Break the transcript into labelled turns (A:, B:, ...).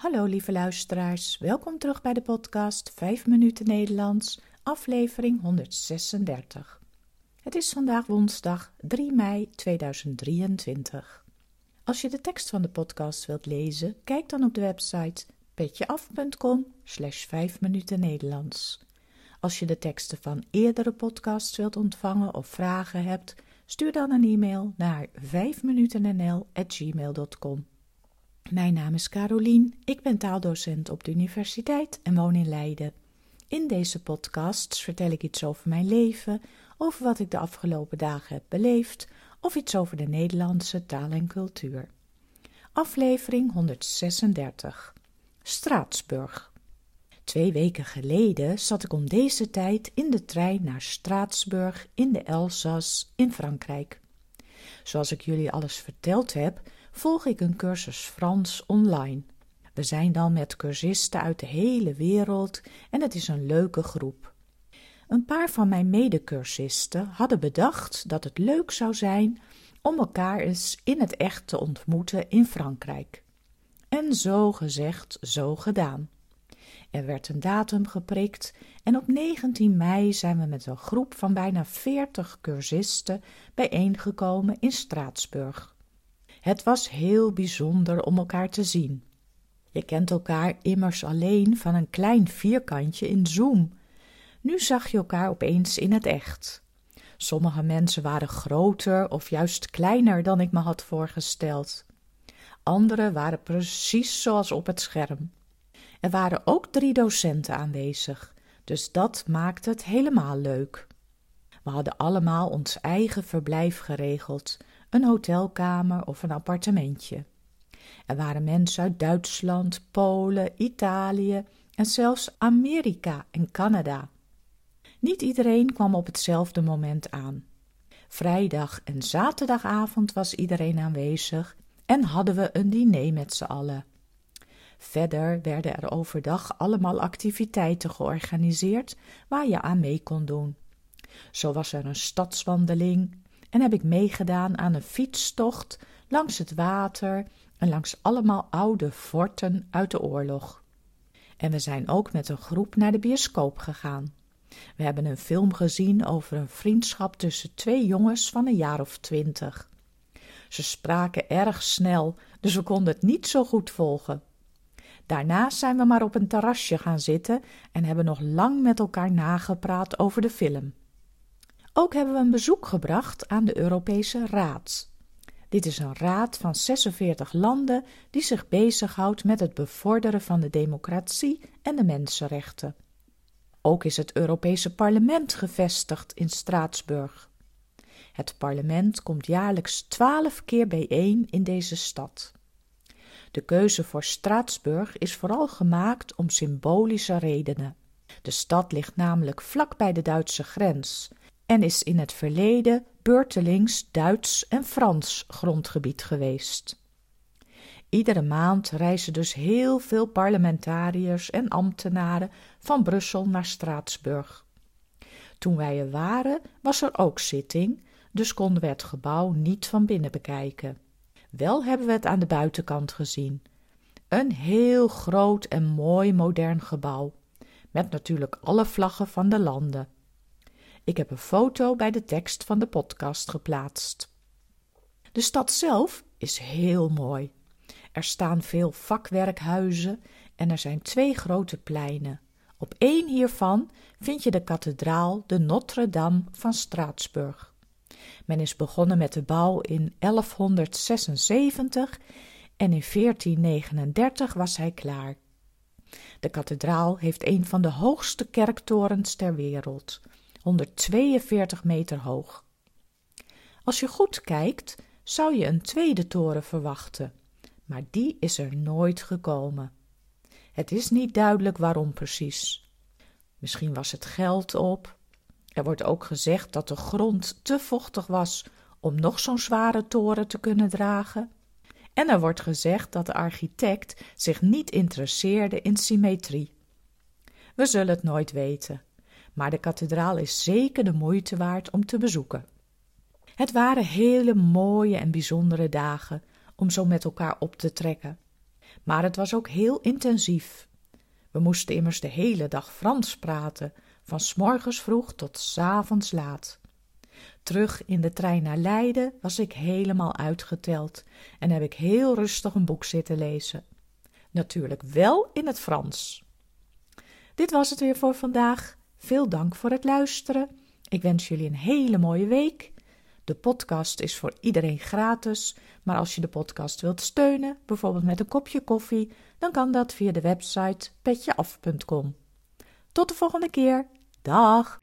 A: Hallo lieve luisteraars, welkom terug bij de podcast 5 minuten Nederlands, aflevering 136. Het is vandaag woensdag 3 mei 2023. Als je de tekst van de podcast wilt lezen, kijk dan op de website petjeaf.com slash 5 minuten Nederlands. Als je de teksten van eerdere podcasts wilt ontvangen of vragen hebt, stuur dan een e-mail naar 5minutennl.gmail.com. Mijn naam is Carolien, ik ben taaldocent op de universiteit en woon in Leiden. In deze podcasts vertel ik iets over mijn leven, over wat ik de afgelopen dagen heb beleefd of iets over de Nederlandse taal en cultuur. Aflevering 136 Straatsburg. Twee weken geleden zat ik om deze tijd in de trein naar Straatsburg in de Elzas in Frankrijk. Zoals ik jullie alles verteld heb, volg ik een cursus Frans online. We zijn dan met cursisten uit de hele wereld en het is een leuke groep. Een paar van mijn medecursisten hadden bedacht dat het leuk zou zijn om elkaar eens in het echt te ontmoeten in Frankrijk. En zo gezegd, zo gedaan. Er werd een datum geprikt en op 19 mei zijn we met een groep van bijna 40 cursisten bijeengekomen in Straatsburg. Het was heel bijzonder om elkaar te zien. Je kent elkaar immers alleen van een klein vierkantje in Zoom. Nu zag je elkaar opeens in het echt. Sommige mensen waren groter of juist kleiner dan ik me had voorgesteld. Andere waren precies zoals op het scherm. Er waren ook drie docenten aanwezig, dus dat maakte het helemaal leuk. We hadden allemaal ons eigen verblijf geregeld, een hotelkamer of een appartementje. Er waren mensen uit Duitsland, Polen, Italië en zelfs Amerika en Canada. Niet iedereen kwam op hetzelfde moment aan. Vrijdag en zaterdagavond was iedereen aanwezig en hadden we een diner met z'n allen. Verder werden er overdag allemaal activiteiten georganiseerd waar je aan mee kon doen. Zo was er een stadswandeling en heb ik meegedaan aan een fietstocht langs het water en langs allemaal oude forten uit de oorlog. En we zijn ook met een groep naar de bioscoop gegaan. We hebben een film gezien over een vriendschap tussen twee jongens van een jaar of twintig. Ze spraken erg snel, dus we konden het niet zo goed volgen. Daarna zijn we maar op een terrasje gaan zitten en hebben nog lang met elkaar nagepraat over de film. Ook hebben we een bezoek gebracht aan de Europese Raad. Dit is een raad van 46 landen die zich bezighoudt met het bevorderen van de democratie en de mensenrechten. Ook is het Europese Parlement gevestigd in Straatsburg. Het parlement komt jaarlijks twaalf keer bijeen in deze stad. De keuze voor Straatsburg is vooral gemaakt om symbolische redenen. De stad ligt namelijk vlak bij de Duitse grens en is in het verleden beurtelings Duits en Frans grondgebied geweest. Iedere maand reizen dus heel veel parlementariërs en ambtenaren van Brussel naar Straatsburg. Toen wij er waren, was er ook zitting, dus konden we het gebouw niet van binnen bekijken. Wel hebben we het aan de buitenkant gezien. Een heel groot en mooi modern gebouw, met natuurlijk alle vlaggen van de landen. Ik heb een foto bij de tekst van de podcast geplaatst. De stad zelf is heel mooi. Er staan veel vakwerkhuizen en er zijn twee grote pleinen. Op één hiervan vind je de kathedraal de Notre-Dame van Straatsburg. Men is begonnen met de bouw in 1176 en in 1439 was hij klaar. De kathedraal heeft een van de hoogste kerktorens ter wereld, 142 meter hoog. Als je goed kijkt, zou je een tweede toren verwachten, maar die is er nooit gekomen. Het is niet duidelijk waarom precies. Misschien was het geld op. Er wordt ook gezegd dat de grond te vochtig was om nog zo'n zware toren te kunnen dragen. En er wordt gezegd dat de architect zich niet interesseerde in symmetrie. We zullen het nooit weten maar de kathedraal is zeker de moeite waard om te bezoeken. Het waren hele mooie en bijzondere dagen om zo met elkaar op te trekken. Maar het was ook heel intensief. We moesten immers de hele dag Frans praten, van s morgens vroeg tot s avonds laat. Terug in de trein naar Leiden was ik helemaal uitgeteld en heb ik heel rustig een boek zitten lezen. Natuurlijk wel in het Frans. Dit was het weer voor vandaag. Veel dank voor het luisteren. Ik wens jullie een hele mooie week. De podcast is voor iedereen gratis, maar als je de podcast wilt steunen, bijvoorbeeld met een kopje koffie, dan kan dat via de website petjeaf.com. Tot de volgende keer. Dag!